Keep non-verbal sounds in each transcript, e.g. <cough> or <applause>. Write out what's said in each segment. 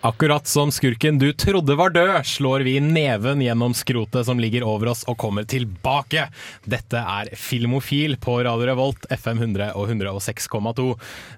Akkurat som skurken du trodde var død, slår vi neven gjennom skrotet som ligger over oss og kommer tilbake. Dette er Filmofil på Radio Revolt, FM 100 og 106,2.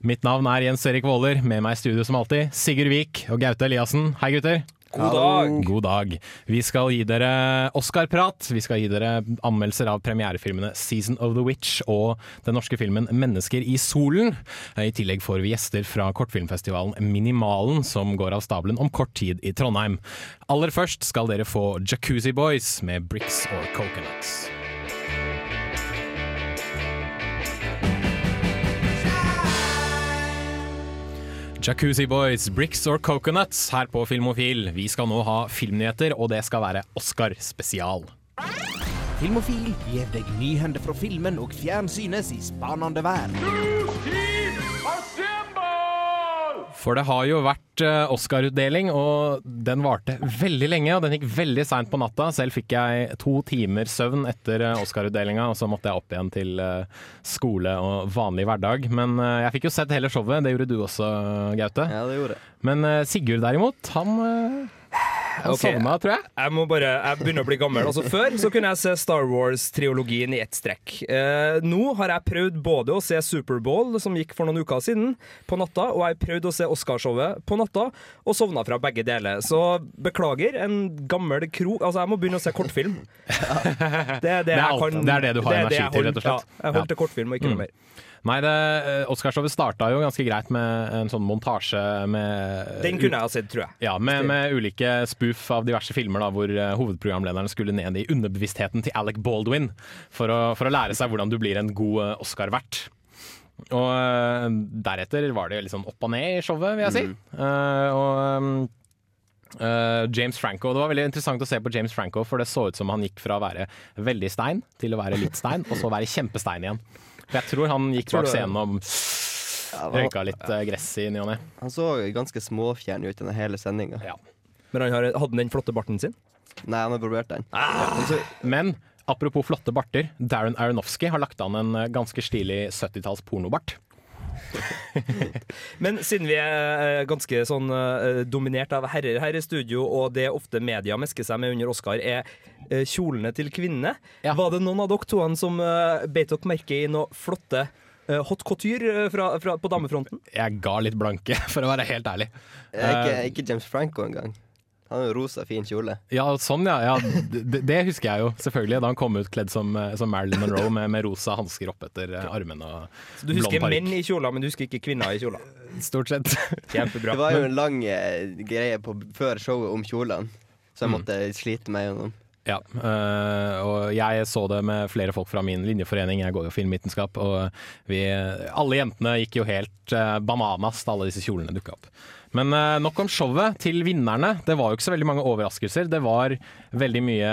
Mitt navn er Jens Erik Våler, med meg i studio som alltid, Sigurd Vik og Gaute Eliassen. Hei, gutter. God dag. God dag. Vi skal gi dere Oscar-prat. Vi skal gi dere anmeldelser av premierefilmene 'Season of the Witch' og den norske filmen 'Mennesker i solen'. I tillegg får vi gjester fra kortfilmfestivalen Minimalen, som går av stabelen om kort tid i Trondheim. Aller først skal dere få Jacuzzi Boys med 'Bricks or Coconuts'. Jacuzzi Boys, Bricks or Coconuts her på Filmofil. Vi skal nå ha filmnyheter, og det skal være Oscar-spesial. Filmofil gir deg nyhender fra filmen og fjernsynets i spanende verden. For det har jo vært eh, Oscar-utdeling, og den varte veldig lenge. Og den gikk veldig seint på natta. Selv fikk jeg to timer søvn etter eh, Oscar-utdelinga, og så måtte jeg opp igjen til eh, skole og vanlig hverdag. Men jeg fikk jo sett hele showet. Det gjorde du også, Gaute. Ja, det gjorde jeg. Men Sigurd derimot, han, han okay. sovna, tror jeg. Jeg må bare, jeg begynner å bli gammel. Altså Før så kunne jeg se Star Wars-triologien i ett strekk. Eh, nå har jeg prøvd både å se Superbowl, som gikk for noen uker siden, på natta, og jeg har prøvd å se Oscarshowet på natta, og sovna fra begge deler. Så beklager, en gammel kro... Altså, jeg må begynne å se kortfilm. <laughs> Det er det, Det er alt- kan det er det du har er energi til, rett og slett. Ja, jeg holdt til kortfilm og ikke noe mer. Nei, eh, Oscarshowet starta jo ganske greit med en sånn montasje med Den kunne jeg ha sett, tror jeg. Ja, med, med ulike spoof av diverse filmer da, hvor hovedprogramlederen hovedprogramlederne skulle ned i underbevisstheten til Alec Baldwin for å, for å lære seg hvordan du blir en god eh, Oscar-vert. Og eh, deretter var det litt sånn opp og ned i showet, vil jeg si. Eh, og Uh, James Franco, Det var veldig interessant å se på James Franco, for det så ut som han gikk fra å være veldig stein til å være litt stein, og så være kjempestein igjen. For jeg tror han gikk Tror bak scenen og røyka litt eh, gress i ny og ne. Han så ganske småfjern ut gjennom hele sendinga. Ja. Men han har, hadde han den flotte barten sin? Nei, han har barbert den. Men apropos flotte barter, Darren Aronofsky har lagt an en eh, ganske stilig 70-talls pornobart. <laughs> Men siden vi er eh, ganske sånn eh, dominert av herrer her i studio, og det ofte media mesker seg med under Oscar, er eh, kjolene til kvinnene. Ja. Var det noen av dere to som beit dere merke i noe flotte hot couture fra, fra, på damefronten? Jeg ga litt blanke, <laughs> for å være helt ærlig. Ikke, ikke James Franco engang. Han har jo rosa, fin kjole. Ja, sånn ja. ja det, det husker jeg jo, selvfølgelig. Da han kom ut kledd som, eh, som Marilyn Monroe med, med rosa hansker opp etter eh, armene og Så du husker menn i kjoler, men du husker ikke kvinner i kjoler. Stort sett. Kjempebra. Det var jo en lang eh, greie på, før showet om kjolene, så jeg måtte slite meg gjennom. Ja, øh, og jeg så det med flere folk fra min linjeforening, jeg går jo filmvitenskap, og vi, alle jentene gikk jo helt øh, bananas da alle disse kjolene dukka opp. Men øh, nok om showet. Til vinnerne. Det var jo ikke så veldig mange overraskelser. Det var veldig mye,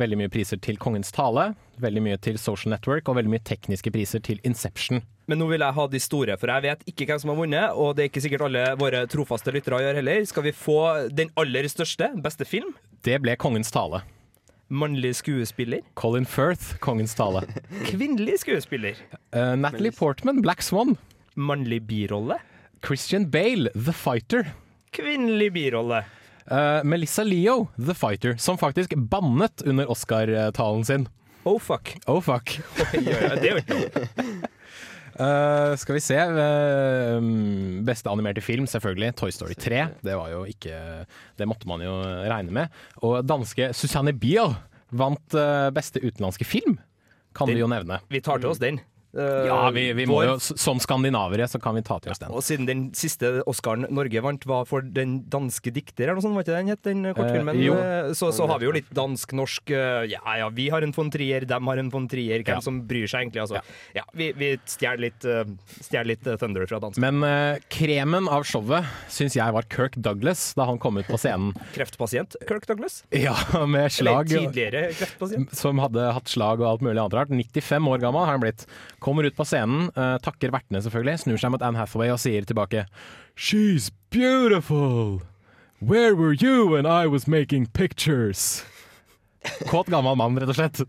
veldig mye priser til Kongens tale, veldig mye til Social Network og veldig mye tekniske priser til Inception. Men nå vil jeg ha de store, for jeg vet ikke hvem som har vunnet, og det er ikke sikkert alle våre trofaste lyttere gjør heller. Skal vi få den aller største, beste film? Det ble Kongens tale. Mannlig skuespiller. Colin Firth, Kongens tale. <laughs> Kvinnelig skuespiller. Uh, Natalie Portman, Black Swan. Mannlig birolle. Christian Bale, The Fighter. Kvinnelig birolle. Uh, Melissa Leo, The Fighter, som faktisk bannet under Oscar-talen sin. Oh fuck. Oh fuck. <laughs> Oi, oi, det er jo ikke noe. <laughs> Uh, skal vi se. Uh, beste animerte film, selvfølgelig. Toy Story 3. Det var jo ikke Det måtte man jo regne med. Og danske Susanne Bier vant uh, beste utenlandske film, kan Den- vi jo nevne. Vi tar til oss den. Eh, Ja, vi, vi må jo, som skandinavere, så kan vi ta til oss den. Og siden den siste Oscaren Norge vant var for Den danske dikter, eller noe sånt, var ikke den het, den kortfilmen? Eh. Eh, så, så har vi jo litt dansk-norsk eh, Ja ja, vi har en von Trier, dem har en von Trier. Hvem Ja. som bryr seg egentlig? Altså. Ja, vi, vi stjeler litt, uh, litt eh, Thunder fra dansk. Men uh, kremen av showet syns jeg var Kirk Douglas da han kom ut på scenen. <laughs> Kreftpasient Kirk Douglas? Ja, med slag. Eller tidligere kreftpasient? som hadde hatt slag og alt mulig annet rart. 95 år gammel har han blitt. Kommer ut på scenen, eh, takker vertene selvfølgelig, snur seg mot Anne Hathaway og sier tilbake She's beautiful! Where were you when I was making pictures? Kåt gammel mann, rett og slett.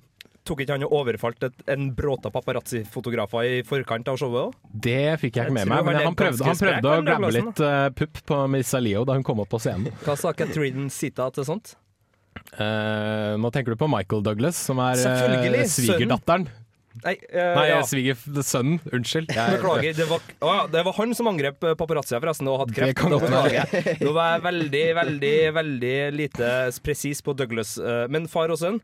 Tok ikke han og overfalt et, en bråta paparazzi-fotografer i forkant av showet òg? Det fikk jeg ikke med meg, men han prøvde, han prøvde å grabbe litt uh, pupp på Miss Leo da hun kom opp på scenen. Hva sa Catherine Sita til sånt? Uh, nå tenker du på Michael Douglas, som er uh, svigerdatteren. Nei, uh, Nei, ja. svigersønnen. Unnskyld. Jeg- Beklager. Det var, å det var han som angrep eh, forresten og hadde kreft. kan. Nå var jeg veldig, veldig veldig lite presis på Douglas. eh, Men far og sønn,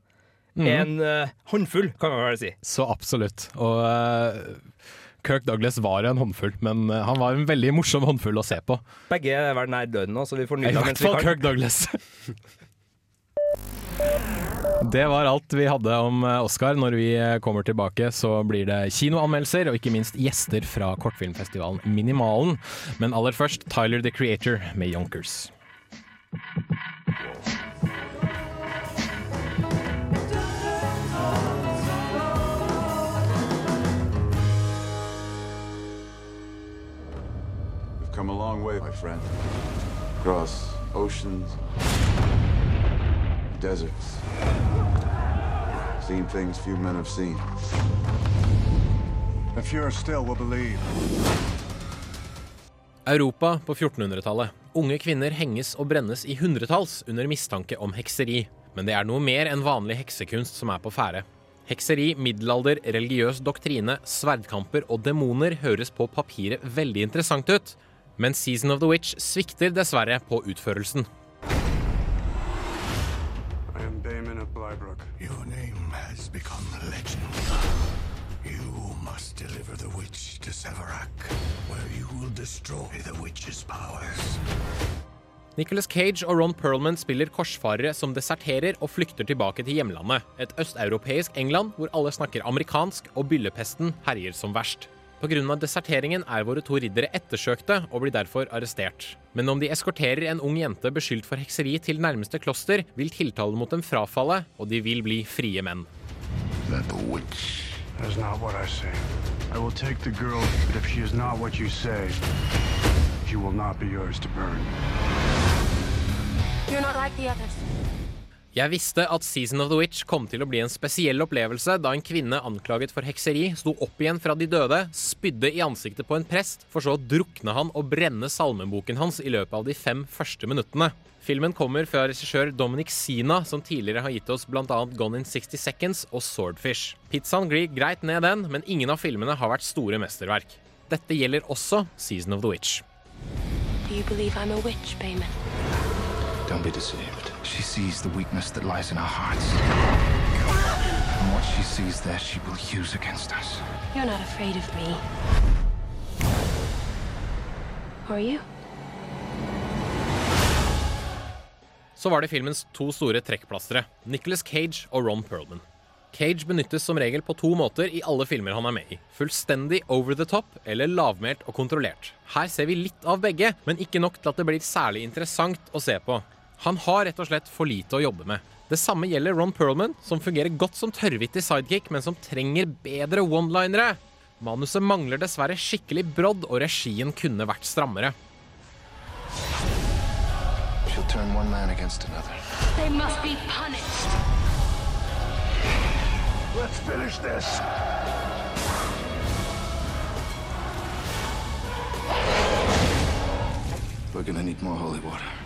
mm. en uh, håndfull, kan man vel si. Så absolutt. Og uh, Kirk Douglas var en håndfull, men han var en veldig morsom håndfull å se på. Begge er vel nær døden nå, så vi får I nyte av hvert mens vi fall. Kirk Douglas. <laughs> Det var alt vi hadde om eh, Oscar. Når vi eh, kommer tilbake, så blir det kinoanmeldelser og ikke minst gjester fra kortfilmfestivalen Minimalen. Men aller først Tyler the Creator med Yonkers. We've come a long way, my friend. Across oceans, deserts. Seen things few men have seen. If you're still, will believe. Europa på 1400-tallet. Unge kvinner henges og brennes i hundretalls under mistanke om hekseri. Men det er noe mer enn vanlig heksekunst som er på ferde. Hekseri, middelalder, religiøs doktrine, sverdkamper og demoner høres på papiret veldig interessant ut. Men Season of the Witch svikter dessverre på utførelsen. To Severak, where you will destroy the witch's powers. Nicholas Cage og Ron Perlman spiller korsfarere som deserterer og flykter tilbake til hjemlandet. Et østeuropeisk England hvor alle snakker amerikansk og byllepesten herjer som verst. Pga. deserteringen er våre to riddere ettersøkte og blir derfor arrestert. Men om de eskorterer en ung jente beskyldt for hekseri til nærmeste kloster, vil tiltalen mot dem frafalle, og de vil bli frie menn. That the witch That is not what I say. I will take the girl, but if she is not what you say, she will not be yours to burn. You're not like the others. Jeg visste at Season of the Witch kom til å bli en spesiell opplevelse da en kvinne anklaget for hekseri sto opp igjen fra de døde, spydde i ansiktet på en prest, for så å drukne han og brenne salmeboken hans i løpet av de fem første minuttene. Filmen kommer fra regissør Dominic Sina, som tidligere har gitt oss bl.a. Gone in 60 Seconds og Swordfish. Pizzaen glir greit ned den, men ingen av filmene har vært store mesterverk. Dette gjelder også Season of the Witch. Do you believe I'm a witch, Bayman? Don't be deceived. She sees the weakness that lies in our hearts. And what she sees there, she will use against us. You're not afraid of me. Are you? Så var det filmens to store trekkplastere, Nicholas Cage og Ron Perlman. Cage benyttes som regel på to måter i alle filmer han er med i. Fullstendig over the top eller lavmælt og kontrollert. Her ser vi litt av begge, men ikke nok til at det blir særlig interessant å se på. Han har rett og slett for lite å jobbe med. Det samme gjelder Ron Perlman, som fungerer godt som tørrvittig sidekick, men som trenger bedre one-linere. Manuset mangler dessverre skikkelig brodd, og regien kunne vært strammere. She'll turn one man against another. They must be punished. Let's finish this. We're gonna need more holy water.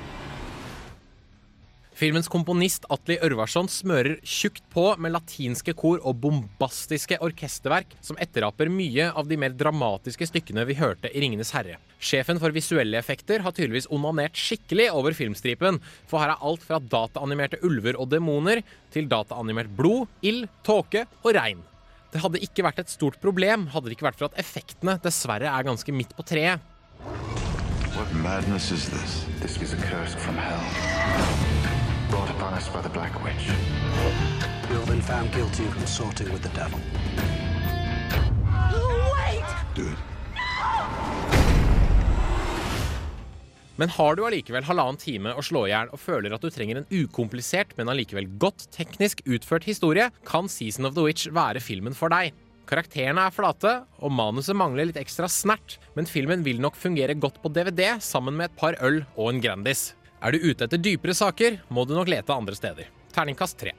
Filmens komponist Atli Ørvarsson smører tjukt på med latinske kor og bombastiske orkesterverk som etteraper mye av de mer dramatiske stykkene vi hørte i 'Ringenes herre'. Sjefen for visuelle effekter har tydeligvis onanert skikkelig over filmstripen, for her er alt fra dataanimerte ulver og demoner til dataanimert blod, ild, tåke og regn. Det hadde ikke vært et stort problem hadde det ikke vært for at effektene dessverre er ganske midt på treet. What madness is this? This is a curse from hell. Brought upon us by the Black Witch. You've been found guilty of consorting with the devil. Do it. Men har du allikevel halvannen time å slå i hjel og føler at du trenger en ukomplisert, men allikevel godt teknisk utført historie, kan Season of the Witch være filmen for deg. Karakterene er flate, og manuset mangler litt ekstra snert, men filmen vil nok fungere godt på DVD sammen med et par øl og en Grandis. Er du ute etter dypere saker, må du nok lete andre steder. Terningkast tre.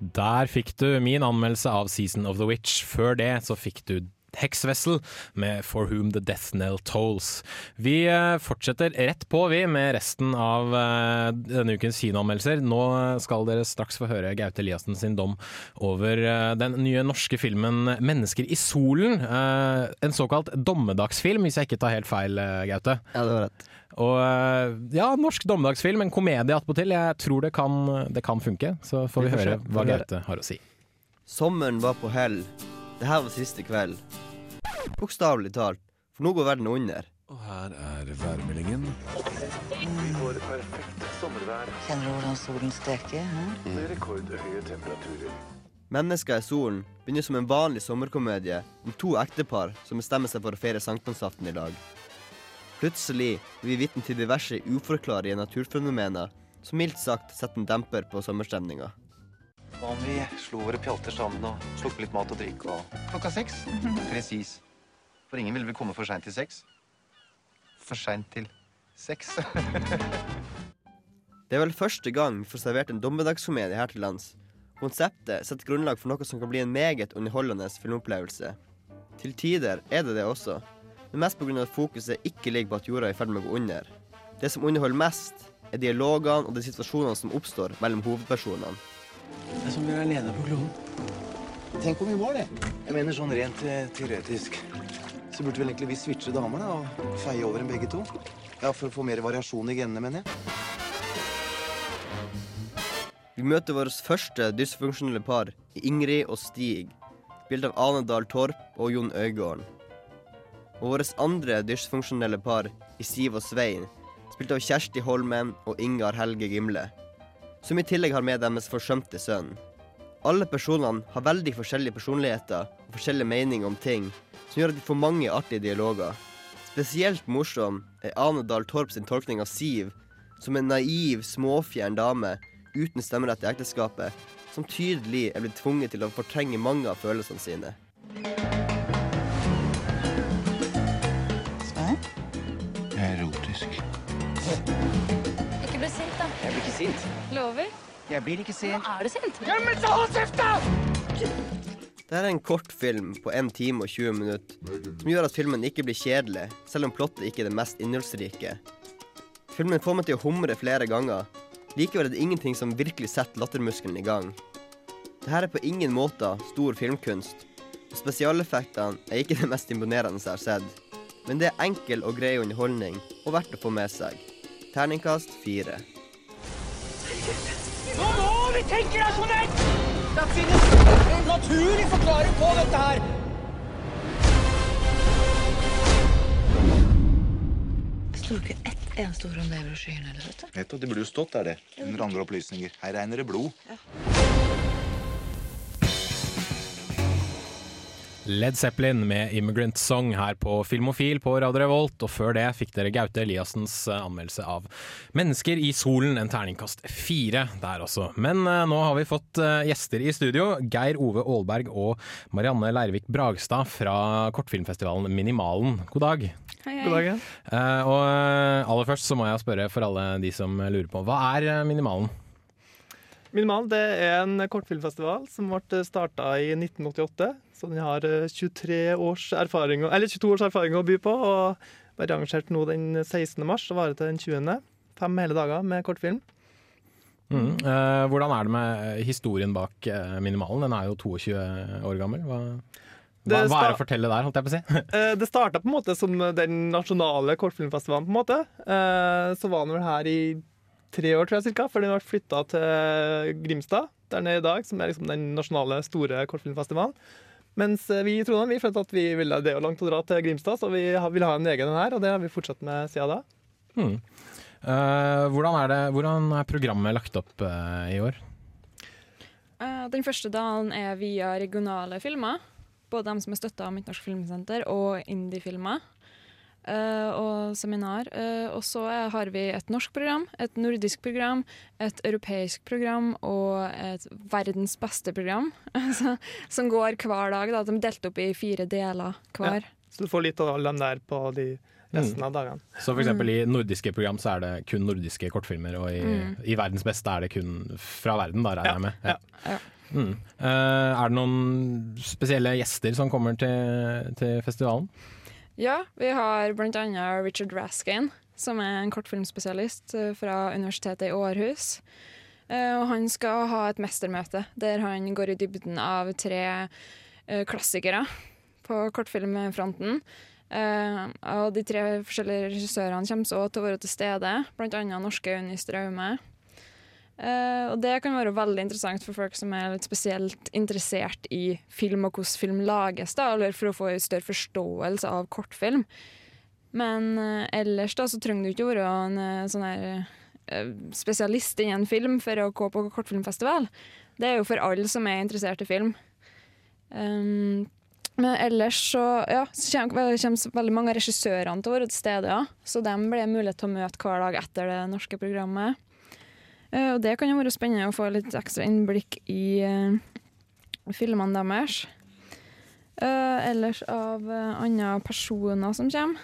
Der fikk du min anmeldelse av Season of the Witch. Før det så fikk du Heksvessel med For Whom The Death Knell Tolls. Vi eh, fortsetter rett på, vi, med resten av eh, denne ukens kinoanmeldelser. Nå skal dere straks få høre Gaute Eliassen sin dom over eh, den nye norske filmen 'Mennesker i solen'. En såkalt dommedagsfilm, hvis jeg ikke tar helt feil, Gaute. Ja, det var rett. Og eh, ja, norsk dommedagsfilm, en komedie attpåtil. Jeg tror det kan, det kan funke. Så får vi Vi høre hva. Gaute har å si. Sommeren var på hell. Det her var siste kveld. Bokstavelig talt. For nå går verden under. Og her er værmeldingen. Vi får perfekt sommervær. Kjenner du hvordan solen steker? Med rekordhøye temperaturer. Mennesker i solen begynner som en vanlig sommerkomedie om to ektepar som bestemmer seg for å feire sankthansaften i dag. Plutselig blir vi vitne til diverse uforklarlige naturfenomener som mildt sagt setter en demper på sommerstemninga. Hva om vi slo våre pjalter sammen og slukket litt mat og drikk og Klokka seks. <laughs> Presis. For ingen vil vel komme for seint til seks? For seint til seks? <laughs> Det er vel første gang vi får servert en dommedagskomedie her til lands. Konseptet setter grunnlag for noe som kan bli en meget underholdende filmopplevelse. Til tider er det det også, men mest pga. at fokuset ikke ligger på at jorda er i ferd med å gå under. Det som underholder mest, er dialogene og de situasjonene som oppstår mellom hovedpersonene. Det er som vi er alene på kloden. Tenk om vi var det. Jeg mener sånn rent eh, teoretisk. Så burde vel egentlig vi switche damer da, og feie over dem begge to. Ja, For å få mer variasjon i genene, mener jeg. Vi møter vårt første dysfunksjonelle par i Ingrid og Stig, spilt av Ane Dahl Torp og Jon Øygården. Og vårt andre dysfunksjonelle par i Siv og Svein, spilt av Kjersti Holmen og Ingar Helge Gimle, som i tillegg har med deres forsømte sønn. Alle personene har veldig forskjellige personligheter og forskjellige meninger om ting, som gjør at de får mange artige dialoger. Spesielt morsom er Ane Dahl Torp sin tolkning av Siv som en naiv, småfjern dame uten stemmerett i ekteskapet, som tydelig er blitt tvunget til å fortrenge mange av følelsene sine. Jeg blir ikke sint. Lover. Jeg blir ikke sint. Nå er du sint. Ja, men så hold kjeft, da! Dette er en kortfilm på 1 time og 20 minutter, som gjør at filmen ikke blir kjedelig, selv om plottet ikke er det mest innholdsrike. Filmen får meg til å humre flere ganger. Likevel er det ingenting som virkelig setter lattermuskelen i gang. Dette er på ingen måte stor filmkunst, og spesialeffektene er ikke det mest imponerende jeg har sett. Men det er enkel og grei underholdning, og verdt å få med seg. Terningkast fire. Vi tenke rasjonelt! Det finnes en naturlig forklaring på dette her. Sto ikke ett eneste ord om det i brosjyren? eller dette? Vet du, Det burde jo stått der, det. Under andre opplysninger. Her regner det blod. Led Zeppelin med 'Immigrant Song' her på Filmofil på Radio Revolt. Og før det fikk dere Gaute Eliassens eh, anmeldelse av 'Mennesker i solen', en terningkast fire der også. Men eh, nå har vi fått eh, gjester i studio. Geir Ove Aalberg og Marianne Leirvik Bragstad fra kortfilmfestivalen Minimalen. God dag. Hei, hei. God dag, ja. Eh, og aller først så må jeg spørre for alle de som lurer på, hva er eh, Minimal det er en kortfilmfestival som ble starta i 1988. Så den har eh, 23 års erfaring, eller 22 års erfaring å by på. Og ble arrangert nå den 16. mars og varer til den 20. Fem hele dager med kortfilm. Mm. Eh, hvordan er det med historien bak eh, Minimalen? Den er jo 22 år gammel. Hva, hva, hva er det å fortelle der, holdt jeg på å si? <laughs> Eh, Det starta på en måte som den nasjonale kortfilmfestivalen. på en måte. Eh, Så var den vel her i tre år, tror jeg, cirka, før den ble flytta til Grimstad, der er i dag, som er liksom den nasjonale, store kortfilmfestivalen. Mens eh, vi i Trondheim vi følte at vi ville det og langt å dra til Grimstad, så vi ville ha en egen en her, og det har vi fortsatt med siden da. Mm. Uh, hvordan, er det, hvordan er programmet lagt opp uh, i år? Uh, Den første dagen er via regionale filmer. Både dem som er støtta av Midtnorsk Filmsenter og indie-filmer. Eh, og seminar. Eh, og så er- har vi et norsk program, et nordisk program, et europeisk program og et verdens beste program. <laughs> altså, som går hver dag. Da. De er delt opp i fire deler hver. Ja. Så du får litt av alle dem der på de resten Mm. av dagene. Så for eksempel i nordiske program så er det kun nordiske kortfilmer, og i, Mm. i verdens beste er det kun fra verden, da regner jeg med. Ja. Ja. Mm. Eh, er det noen spesielle gjester som kommer til, til festivalen? Ja, vi har annet Richard Raskin, som er en kortfilmspesialist eh, fra Universitetet i Århus. Eh, Og han skal ha et mestermøte der han går i dybden av tre eh, klassikere på kortfilmfronten. Og de tre forskjellige regissørene kommer også til å være til stede, annet norske Unni Straume. Eh, og det kan være veldig interessant for folk som er litt spesielt interessert i film og hvordan film lages, da, eller for å få en større forståelse av kortfilm. Men uh, ellers da, så trenger du ikke være en uh, sånn her spesialist innen film for å gå på kortfilmfestival. Det er jo for alle som er interessert i film. Um, men ellers så, ja, så kommer, kommer veldig mange av regissørene til å være til stede, ja. så de blir mulighet til å møte hver dag etter det norske programmet. Eh, og det kan jo være spennende å få litt ekstra innblikk i eh, filmene deres. Eh, ellers av andre personer som kommer.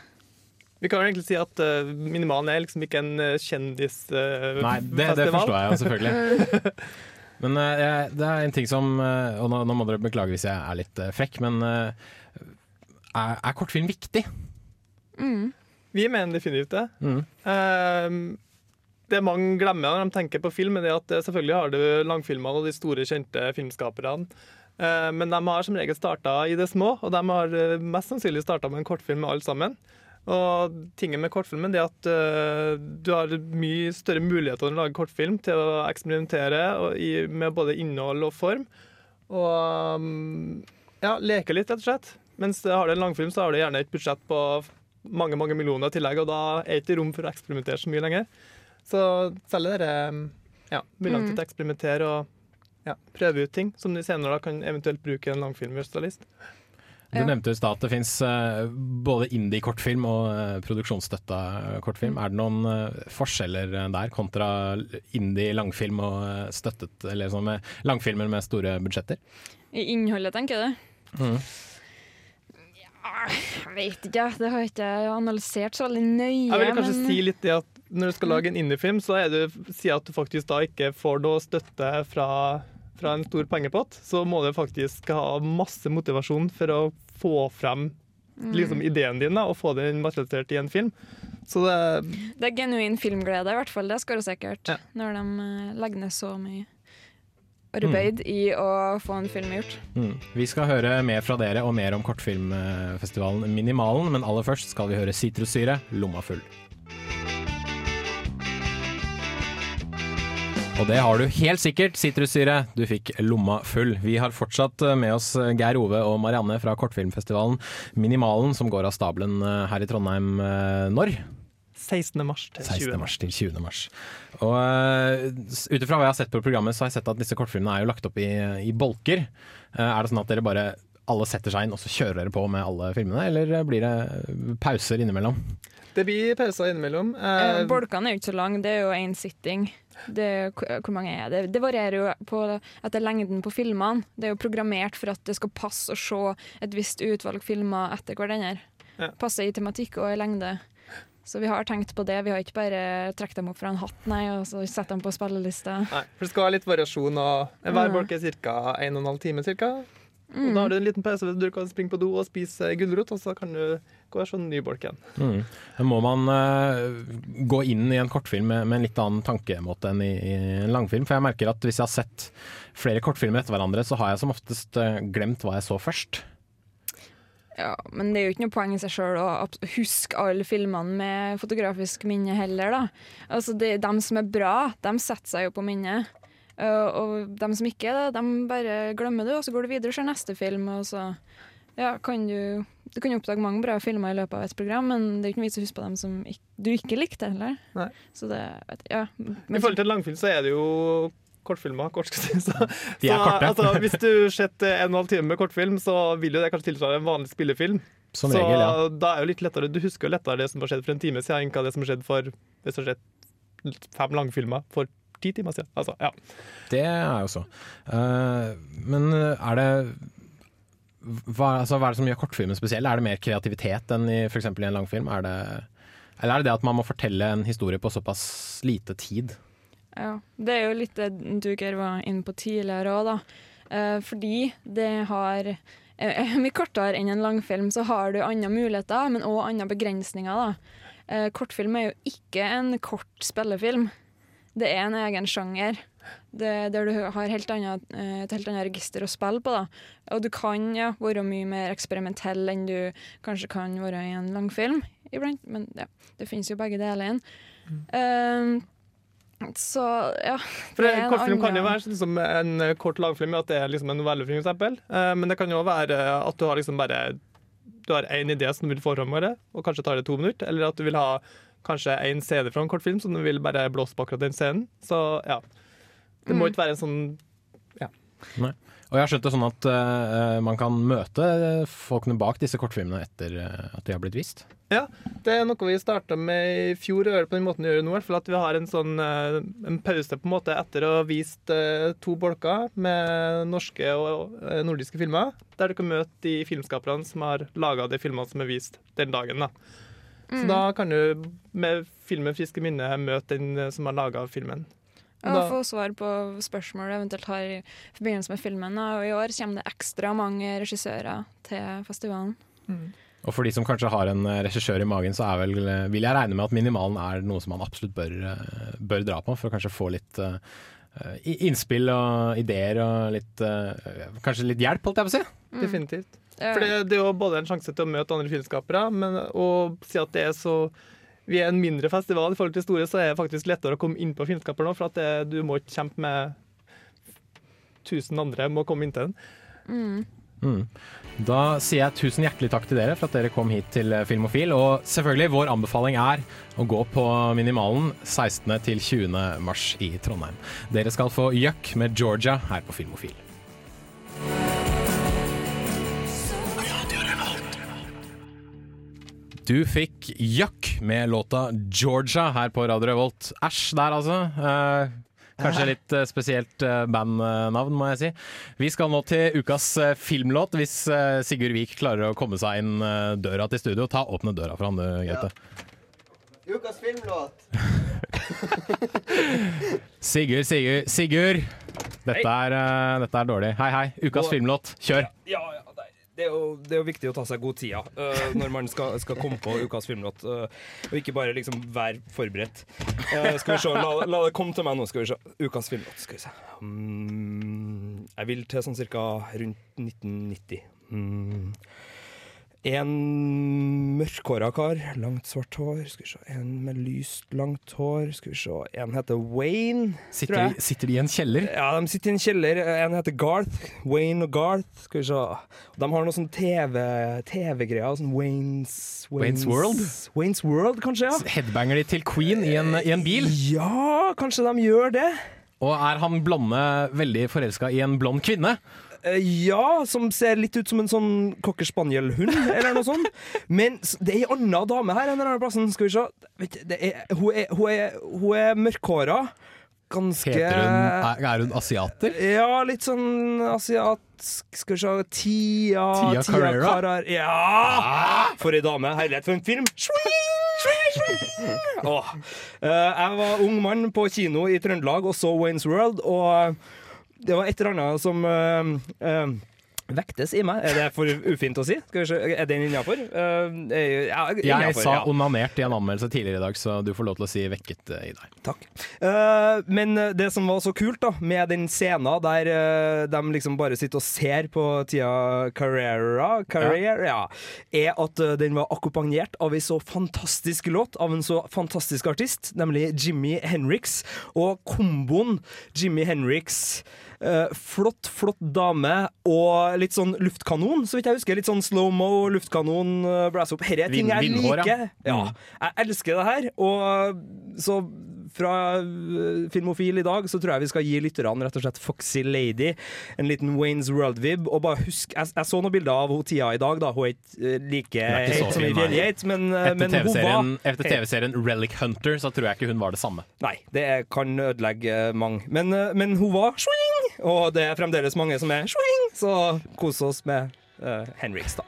Vi kan jo egentlig si at uh, Minimalen er liksom ikke en uh, kjendisfestival. Nei, det, det forstår jeg jo selvfølgelig. <laughs> Men uh, jeg- det er en ting som uh, Og nå, nå må dere beklage hvis jeg er litt frekk, men er, er kortfilm viktig? Mm. Vi mener definitivt det. Mm. Det mange glemmer når de tenker på film, er at eh, selvfølgelig har du langfilmene og de store, kjente filmskaperne. Eh, men de har som regel starta i det små, og de har eh, mest sannsynlig starta med en kortfilm med alle sammen. Og tingen med kortfilmen er at du har mye større muligheter når du lager kortfilm til å eksperimentere med både innhold og form. Og um, ja, leke litt, rett og slett. Mens har du en langfilm, så har du gjerne et budsjett på mange mange millioner i tillegg, og da er det ikke rom for å eksperimentere så mye lenger. Så selv det der, ja, mulighet til å eksperimentere og ja, prøve ut ting som de senere da kan eventuelt bruke en langfilmspesialist. Du nevnte i stad at det fins både indie-kortfilm og uh, produksjonsstøtta kortfilm. Er det noen eh, forskjeller eh, der kontra indie-langfilm og eh, støttet Eller sånn med langfilmer med store budsjetter? I innholdet, tenker du? Mm. Jeg vet ikke, det har jeg ikke analysert så veldig nøye. Jeg vil kanskje men... si litt det at når du skal lage en indiefilm, så er det si at du faktisk da ikke får noe støtte fra, fra en stor pengepott, så må du faktisk ha masse motivasjon for å få frem Mm. liksom, ideen din da, og få den materialisert i en film. Så det Det er genuin filmglede, i hvert fall. Det skal du sikkert. Når de eh, legger ned så mye arbeid i å få en film gjort. Mm. Vi skal høre mer fra dere og mer om kortfilmfestivalen Minimalen, men aller først skal vi høre Sitrussyre, Lomma full. Og det har du helt sikkert, sitrussyre. Du fikk lomma full. Vi har fortsatt med oss Geir Ove og Marianne fra kortfilmfestivalen Minimalen, som går av stabelen eh, her i Trondheim når? 16. mars til 16. 20. mars til 20. mars. Og uh, Ut ifra hva jeg har sett på programmet, så har jeg sett at disse kortfilmene er jo lagt opp i, i bolker. Eh, er det sånn at dere bare alle setter seg inn og så kjører dere på med alle filmene, eller blir det pauser innimellom? Det blir pauser innimellom. Eh, Eh, Bolkene er jo ikke så lange, det er jo én sitting. Det, hvor mange er det? Det varierer jo på, etter lengden på filmene. Det er jo programmert for at det skal passe å se et visst utvalg filmer etter hverandre. Ja. Passe i tematikk og i lengde. Så vi har tenkt på det. Vi har ikke bare trukket dem opp fra en hatt nei, og så satt dem på spillelista. Nei, for det skal være litt variasjon. Og hver Mm. bolk er ca. 1 12 time. Cirka. Og Mm. da har du en liten pause. Du kan springe på do og spise gulrot, og så kan du gå og sånn ny bolk igjen. Mm. Må man uh, gå inn i en kortfilm med, med en litt annen tankemåte enn i, i en langfilm? For jeg merker at hvis jeg har sett flere kortfilmer etter hverandre, så har jeg som oftest uh, glemt hva jeg så først. Ja, men det er jo ikke noe poeng i seg sjøl å huske alle filmene med fotografisk minne heller, da. Altså, det, de som er bra, de setter seg jo på minnet. Uh, og de som ikke er det, de bare glemmer det, og så går du videre og ser neste film, og så ja, kan du Du kan jo oppdage mange bra filmer i løpet av et program, men det er ikke noe vits å huske på dem som ikke, du ikke likte heller. Nei. Så det ja. I forhold til en langfilm så er det jo kortfilmer. Kort, skal jeg si. så, De er så, altså, hvis du sett en og en halv time med kortfilm, så vil jo det kanskje tilsvare en vanlig spillefilm. Som så regel, ja. da er jo litt lettere Du husker jo lettere det som har skjedd for en time siden, enn hva det som har skjedd for hvis det har skjedd fem langfilmer for ti timer siden. Altså, ja. Det er jo så. Uh, men er det hva, altså, hva er det som gjør kortfilmen spesiell? Er det mer kreativitet enn i f.eks. i en langfilm? Er det, eller er det det at man må fortelle en historie på såpass lite tid? Ja, det er jo litt det du Geir var inne på tidligere òg, da. Uh, fordi det har uh, Mye kortere enn en langfilm så har du andre muligheter, men òg andre begrensninger, da. Uh, kortfilm er jo ikke en kort spillefilm. Det er en egen sjanger. Det, der du har helt annet, eh, et helt annet register å spille på. Da. Og du kan ja, være mye mer eksperimentell enn du kanskje kan være i en langfilm iblant. Men ja, det finnes jo begge deler igjen. Eh, så ja. For en kortfilm kan jo være sånn som en kort langfilm, at det er liksom en novelle, for eksempel. Eh, Men det kan jo være at du har liksom bare Du har én idé som du vil få fram og kanskje tar det to minutter. Eller at du vil ha kanskje en CD fra en kortfilm som du vil bare blåse på akkurat den scenen. Så ja. Det må Mm. ikke være en sånn Nei. Og jeg har skjønt det sånn at uh, man kan møte folkene bak disse kortfilmene etter eh, at de har blitt vist. Ja, det er noe vi starta med i fjor, og gjør det på den måten vi gjør det nå. For At vi har en sånn uh, en pause på en måte etter å ha vist uh, to bolker med norske og eh, nordiske filmer, der du kan møte de filmskaperne som har laga de filmene som er vist den dagen. da. Så Mm. da kan du med filmen friske minne møte den eh, som har laga filmen. Og Og få svar på spørsmål du eventuelt har i forbindelse med filmen. Og i år kommer det ekstra mange regissører til festivalen. Og for de som kanskje har en eh, regissør i magen, så er vel, eh, vil jeg regne med at minimalen er noe som man absolutt bør, bør dra på, for å kanskje få litt innspill og ideer og litt eh, Kanskje litt hjelp, holdt jeg på å si. Definitivt. For det, det er jo både en sjanse til å møte andre filmskapere, men å si at det er så vi er en mindre festival i forhold til store, så er det faktisk lettere å komme inn på filmskaper nå, for at det, du må ikke kjempe med tusen andre må komme inn til den. Mm. Mm. Da sier jeg tusen hjertelig takk til dere for at dere kom hit til eh, Filmofil. Og selvfølgelig, vår anbefaling er å gå på Minimalen 16. til 20. mars i Trondheim. Dere skal få Jøkk med Georgia her på Filmofil. Du fikk Jøkk med låta Georgia her på Radio Revolt. Æsj der, altså. Eh, kanskje litt eh, spesielt eh, bandnavn, må jeg si. Vi skal nå til ukas eh, filmlåt, hvis Sigurd Vik klarer å komme seg inn døra til studio. Ta Åpne døra for han, du, Gaute. Ukas filmlåt. <laughs> Sigurd, Sigurd, Sigurd! Dette er, dette er dårlig. Hei, hei. Ukas filmlåt, kjør! Ja, ja. Det er, jo, det er jo viktig å ta seg god tid ja, øh, når man skal, skal komme på ukas filmlåt, uh, og ikke bare liksom være forberedt. Uh, skal vi se, la, la det komme til meg nå. skal vi se. Ukas filmlåt. skal vi se. Mm, jeg vil til sånn cirka rundt 1990. Mm. En mørkhåra kar, langt svart hår. Skal vi se. En med lyst, langt hår. Skal vi se. En heter Wayne. Sitter, de- sitter de i en kjeller? Ja, de sitter i en kjeller. En heter Garth. Wayne og Garth. Skal vi se. De har noe sånn TV TV-greier. Waynes, Waynes, Wayne's World? Wayne's World, kanskje? ja Headbanger de til Queen i en, i en bil? Ja, kanskje de gjør det. Og er han blonde veldig forelska i en blond kvinne? Eh, Ja, som ser litt ut som en sånn cocker spaniel-hund, eller noe sånt. Men det er ei anna dame her enn denne plassen. Skal vi se. Vet, du, det er, hun, er, hun, er, hun er mørkhåra. Ganske hun, er, hun asiater? Ja, litt sånn asiatisk Skal vi se Tia Tia Carrera? Karar. Ja! For ei dame. Herlighet, for en film! Oh. Uh, jeg var ung mann på kino i Trøndelag og så Waynes World, og det var et eller annet som eh, eh, vektes i meg. Er det for ufint å si? Er den innafor? ja, Jeg sa ja. onanert i en anmeldelse tidligere i dag, så du får lov til å si vekket eh, i deg. Takk. Uh, men det som var så kult da med den scenen der uh, de liksom bare sitter og ser på Tia Carrera, Carrera ja. er at eh, den var akkompagnert av en så fantastisk låt av en så fantastisk artist, nemlig Jimmy Henriks. Og komboen Jimmy Henriks eh, flott, flott dame og litt sånn luftkanon, så vidt jeg husker. Litt sånn slow-mo, luftkanon, uh, brass up. Herre er ting jeg liker. Ja. Mm. Jeg elsker det her. Og så fra Filmofil i dag så tror jeg vi skal gi lytterne rett og slett Foxy Lady en liten Waynes World-vib. Og bare husk, jeg, jeg så noen bilder av hun Tia i dag, da. Hun er ikke like heit som i. Fjellgeit, men, men hun var etter. TV-serien Relic Hunter så tror jeg ikke hun var det samme. Nei, det kan ødelegge mange. Men, men hun var swing! Og det er fremdeles mange som er swing, så kos oss med uh, Henriks, da.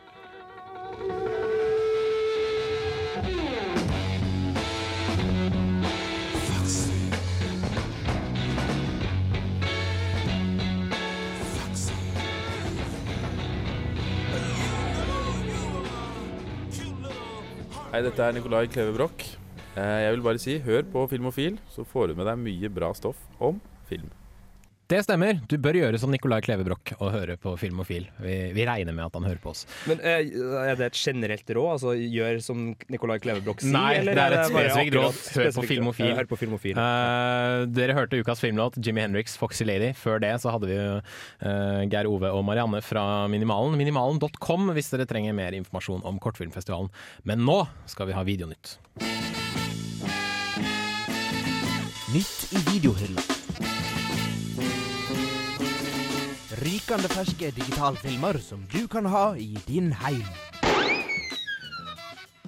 Hei, dette er Nicolai Kleve Broch. Eh, Jeg vil bare si, hør på Filmofil, så får du med deg mye bra stoff om film. Det stemmer. Du bør gjøre som Nicolai Klevebrok og høre på Filmofil. Vi, vi regner med at han hører på oss. Men eh, Er det et generelt råd? Altså gjør som Nicolai Klevebrok sier? Nei, eller det er et spesifikt råd. Hør på? Filmofil. Hør på Filmofil. Uh, dere hørte ukas filmlåt, Jimmy Henriks 'Foxy Lady'. Før det så hadde vi eh, Geir Ove og Marianne fra Minimalen. Minimalen.com hvis dere trenger mer informasjon om Kortfilmfestivalen. Men nå skal vi ha Videonytt. Nytt i videohylla. Rykende ferske digitalfilmer som du kan ha i din heim.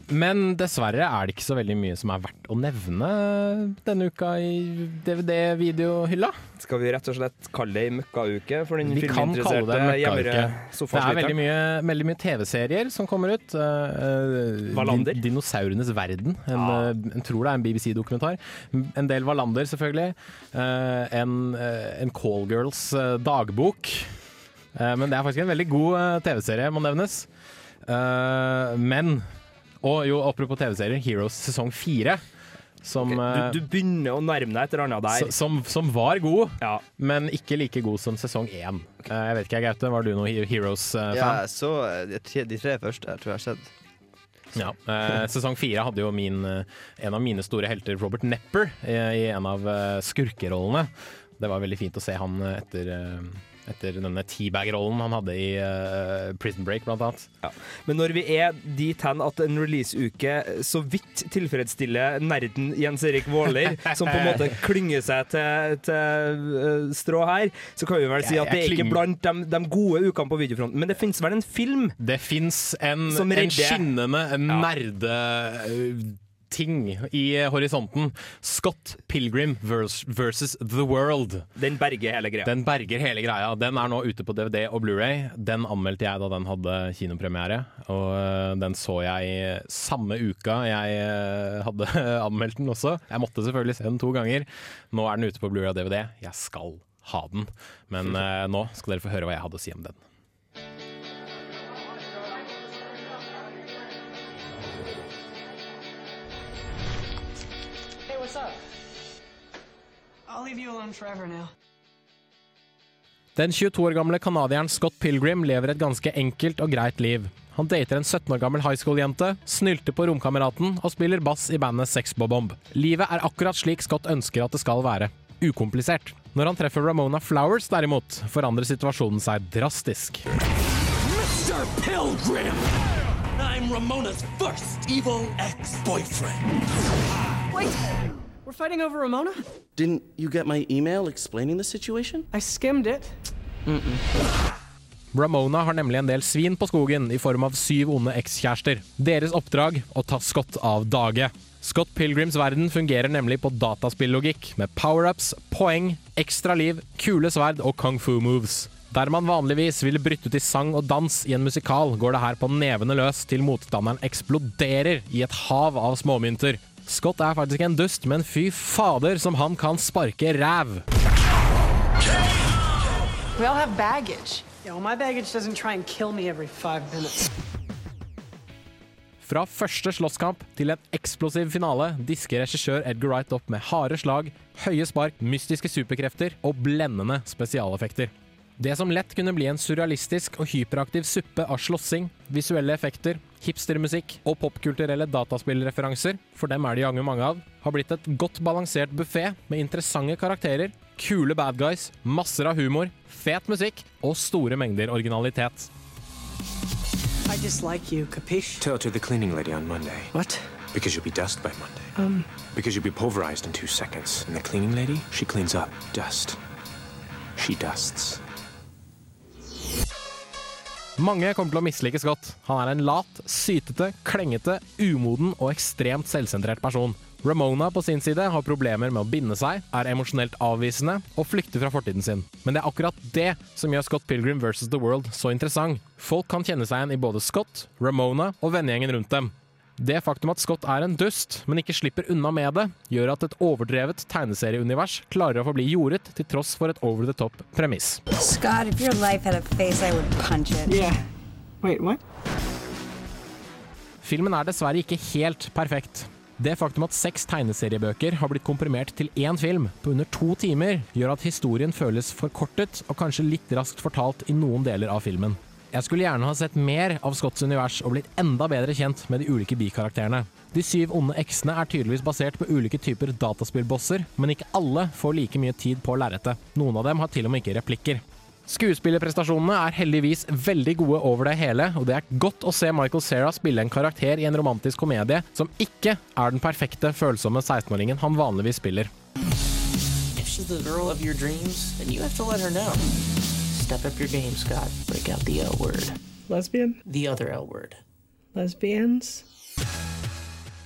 Men dessverre er det ikke så veldig mye som er verdt å nevne denne uka i DVD-videohylla. Skal vi rett og slett kalle det ei møkkauke for den Vi filminteresserte hjemmere sofasliteren? Det er veldig mye, veldig mye TV-serier som kommer ut. Eh, eh, Wallander? Din Dinosaurenes verden. En, ja. en, tror det er en BBC-dokumentar. En del Wallander, selvfølgelig. Eh, en, eh, en Callgirls eh, dagbok. Eh, men det er faktisk en veldig god eh, TV-serie, må nevnes. Eh, men Og jo, apropos TV-serier, Heroes sesong fire. Som, okay. Du, du begynner å nærme deg et eller annet der. som, som var god, men ikke like god som sesong én. Okay. jeg vet ikke, Gaute, var du noen Heroes-fan? Ja, jeg så de tre, de tre første, jeg tror jeg har sett. Ja. Eh, sesong fire hadde jo min, en av mine store helter, Robert Nepper, i, i en av skurkerollene. Det var veldig fint å se han etter, etter denne teabag-rollen han hadde i uh, Prison Break, blant annet. Men når vi er dit hen at en releaseuke så vidt tilfredsstiller nerden Jens Erik Våler, <laughs> som på en måte klynger seg til, til uh, strå her, så kan vi vel si Jeg- at det er ikke blant de, de gode ukene på videofronten. Men det finnes vel en film? Det fins en, skinnende en skinnende nerdeting i horisonten. Scott Pilgrim vers- versus The World. Den berger hele greia. Den berger hele greia. Den er nå ute på DVD og Blu-ray. Den anmeldte jeg da den hadde kinopremiere, og øh, den så jeg samme uka jeg øh, hadde <laughs> anmeldt den også. Jeg måtte selvfølgelig se den to ganger. Nå er den ute på Blu-ray og DVD. Jeg skal ha den, men øh, nå skal dere få høre hva jeg hadde å si om den. I'll leave you alone forever now. Den 22 år gamle canadieren Scott Pilgrim lever et ganske enkelt og greit liv. Han dater en 17 år gammel high school-jente, snylter på romkameraten og spiller bass i bandet Sex Bob Bomb. Livet er akkurat slik Scott ønsker at det skal være. Ukomplisert. Når han treffer Ramona Flowers derimot, forandrer situasjonen seg drastisk. Mr. Pilgrim! I'm Ramona's first evil ex-boyfriend. Wait, we're fighting over Ramona? Didn't you get my email explaining the situation? I skimmed it. Mm -mm. Ramona har nemlig en del svin på skogen i form av syv onde ekskjærester. Deres oppdrag å ta Scott av dage. Scott Pilgrims verden fungerer nemlig på dataspillogikk, med power-ups, poeng, ekstra liv, kule sverd og kung fu moves. Der man vanligvis ville brytt ut i sang og dans i en musikal, går det her på nevene løs til motstanderen eksploderer i et hav av småmynter. Scott er faktisk en dust, men fy fader som han kan sparke ræv. We all have baggage. Yeah, well, my baggage doesn't try and kill me every five minutes. Fra første slåsskamp til en eksplosiv finale disker regissør Edgar Wright opp med harde slag, høye spark, mystiske superkrefter og blendende spesialeffekter. Det som lett kunne bli en surrealistisk og hyperaktiv suppe av slåssing, visuelle effekter, hipstermusikk og popkulturelle dataspillreferanser, for dem er det jaggu mange av, har blitt et godt balansert buffé med interessante karakterer, kule bad guys, masser av humor, fet musikk og store mengder originalitet. I dislike you, capiche? Tell to the cleaning lady on Monday. What? Because you'll be dust by Monday. Um, Because you'll be pulverized in two seconds. And the cleaning lady, she cleans up dust. She dusts. Mange kommer til å mislike Scott. Han er en lat, sytete, klengete, umoden og ekstremt selvsentrert person. Ramona på sin side har problemer med å binde seg, er emosjonelt avvisende og flykter fra fortiden sin. Men det er akkurat det som gjør Scott Pilgrim vs. The World så interessant. Folk kan kjenne seg igjen i både Scott, Ramona og vennegjengen rundt dem. Det faktum at Scott er en dust, men ikke slipper unna med det, gjør at et overdrevet tegneserieunivers klarer å forbli jordet til tross for et over the top premiss. Scott, if your life had a face, I would punch it. Yeah. Wait. Filmen er dessverre ikke helt perfekt. Det faktum at seks tegneseriebøker har blitt komprimert til én film på under to timer, gjør at historien føles forkortet og kanskje litt raskt fortalt i noen deler av filmen. Jeg skulle gjerne ha sett mer av Scotts univers og blitt enda bedre kjent med de ulike bikarakterene. De syv onde eksene er tydeligvis basert på ulike typer dataspillbosser, men ikke alle får like mye tid på lerretet. Noen av dem har til og med ikke replikker. Skuespillerprestasjonene er heldigvis veldig gode over det hele, og det er godt å se Michael Cera spille en karakter i en romantisk komedie som ikke er den perfekte, følsomme 16-åringen han vanligvis spiller. If she's the girl of your dreams, then you have to let her know. Step up your game, Scott. Break out the L word. Lesbian? The other L word. Lesbians?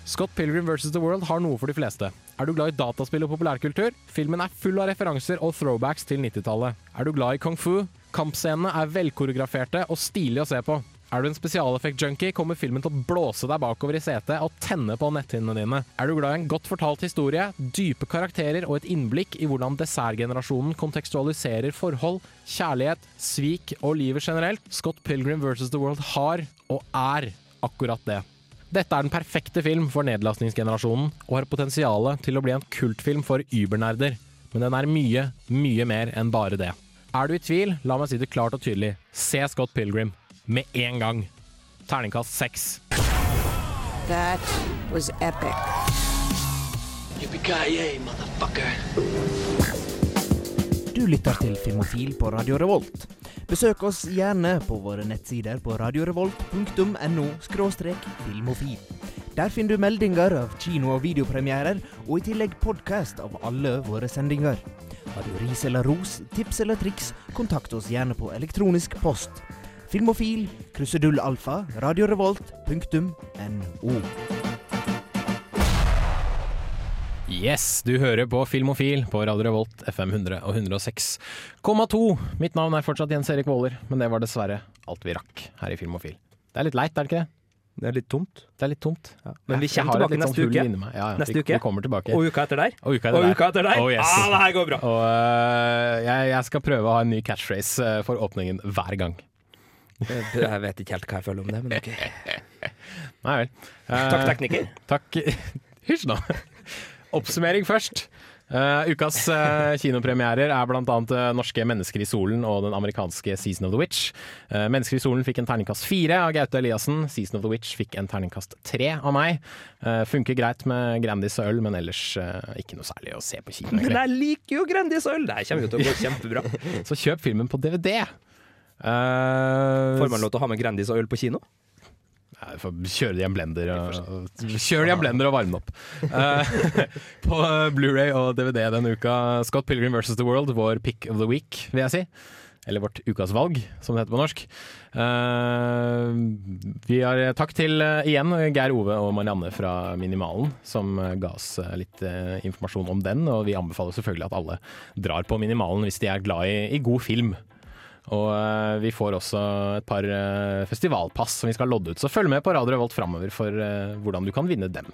Scott Pilgrim vs. The World har noe for de fleste. Er du glad i dataspill og populærkultur? Filmen er full av referanser og throwbacks til 90-tallet. Er du glad i kung fu? Kampscenene er velkoreograferte og stilige å se på. Er du en spesialeffekt-junkie, kommer filmen til å blåse deg bakover i setet og tenne på netthinnene dine. Er du glad i en godt fortalt historie, dype karakterer og et innblikk i hvordan dessertgenerasjonen kontekstualiserer forhold, kjærlighet, svik og livet generelt, Scott Pilgrim vs. The World har, og er, akkurat det. Dette er den perfekte film for nedlastningsgenerasjonen, og har potensial til å bli en kultfilm for übernerder. Men den er mye, mye mer enn bare det. Er du i tvil, la meg si det klart og tydelig. Se Scott Pilgrim. Med en gang. Terningkast seks. That was epic. Du lytter til Filmofil på Radio Revolt. Besøk oss gjerne på våre nettsider på radiorevolt.no filmofil. Der finner du meldinger av kino- og videopremierer, og i tillegg podkast av alle våre sendinger. Har du ris eller ros, tips eller triks, kontakt oss gjerne på elektronisk post. Filmofil, krusedull alfa, radiorevolt.no. Yes, du hører på Filmofil på Radio Revolt FM 100 og 106,2. Mitt navn er fortsatt Jens Erik Våler, men det var dessverre alt vi rakk her i Filmofil. Det er litt leit, er det ikke det? Det er litt tomt. Det er litt tomt. Men vi kommer tilbake sånn neste uke. Ja, ja, Neste vi, uke. Vi kommer tilbake. Og uka etter der. Og uka etter Og der. uka etter der. Oh, yes. Ah, det her går bra. Og uh, jeg, jeg skal prøve å ha en ny catchphrase øh, for åpningen hver gang. <laughs> Jeg vet ikke helt hva jeg føler om det, men ok. <laughs> Nei vel. Takk, Eh, tekniker. Takk. <laughs> Hysj nå. Oppsummering først. Uh, ukas uh, kinopremierer er bl.a. Uh, norske 'Mennesker i solen' og den amerikanske 'Season of the Witch'. Uh, 'Mennesker i solen' fikk en terningkast fire av Gaute Eliassen. 'Season of the Witch' fikk en terningkast tre av meg. Uh, funker greit med Grandis og øl, men ellers ikke noe særlig å se på kino. Men jeg liker jo Grandis og øl! Det kommer jo til å gå kjempebra. Så kjøp filmen på DVD. Uh, Får man lov til å ha med Grandis og øl på kino? Kjøre det i en blender og, Kjør det i en blender og varme den opp. uh, <laughs> på Blu-ray og DVD denne uka, Scott Pilgrim vs. The World, vår pick of the week, vil jeg si. Eller vårt ukas valg, som det heter på norsk. Uh, vi har Takk til uh, igjen Geir Ove og Marianne fra Minimalen, som eh, ga oss eh, litt eh, informasjon om den. Og vi anbefaler selvfølgelig at alle drar på Minimalen hvis de er glad i, i god film. Og uh, vi får også et par uh, festivalpass som vi skal lodde ut, så følg med på Radio Revolt framover for uh, hvordan du kan vinne dem.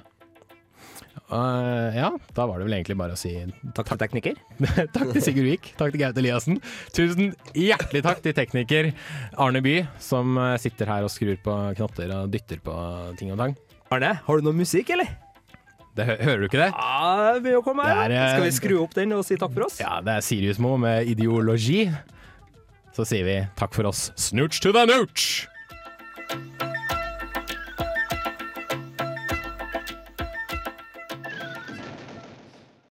Ja, da var det vel egentlig bare å si Takk til tekniker. <laughs> takk til Sigurd Vik. Takk til Gaute Eliassen. Tusen hjertelig takk til tekniker Arne By, som sitter her og skrur på knotter og dytter på ting og tang. Arne, har du noe musikk, eller? Det, hø- hører du ikke det? Ja, det begynner å komme her. Skal vi skru opp den og si takk for oss? Ja, det er Sirius Mo med ideologi så sier vi takk for oss. Snooch to the nooch!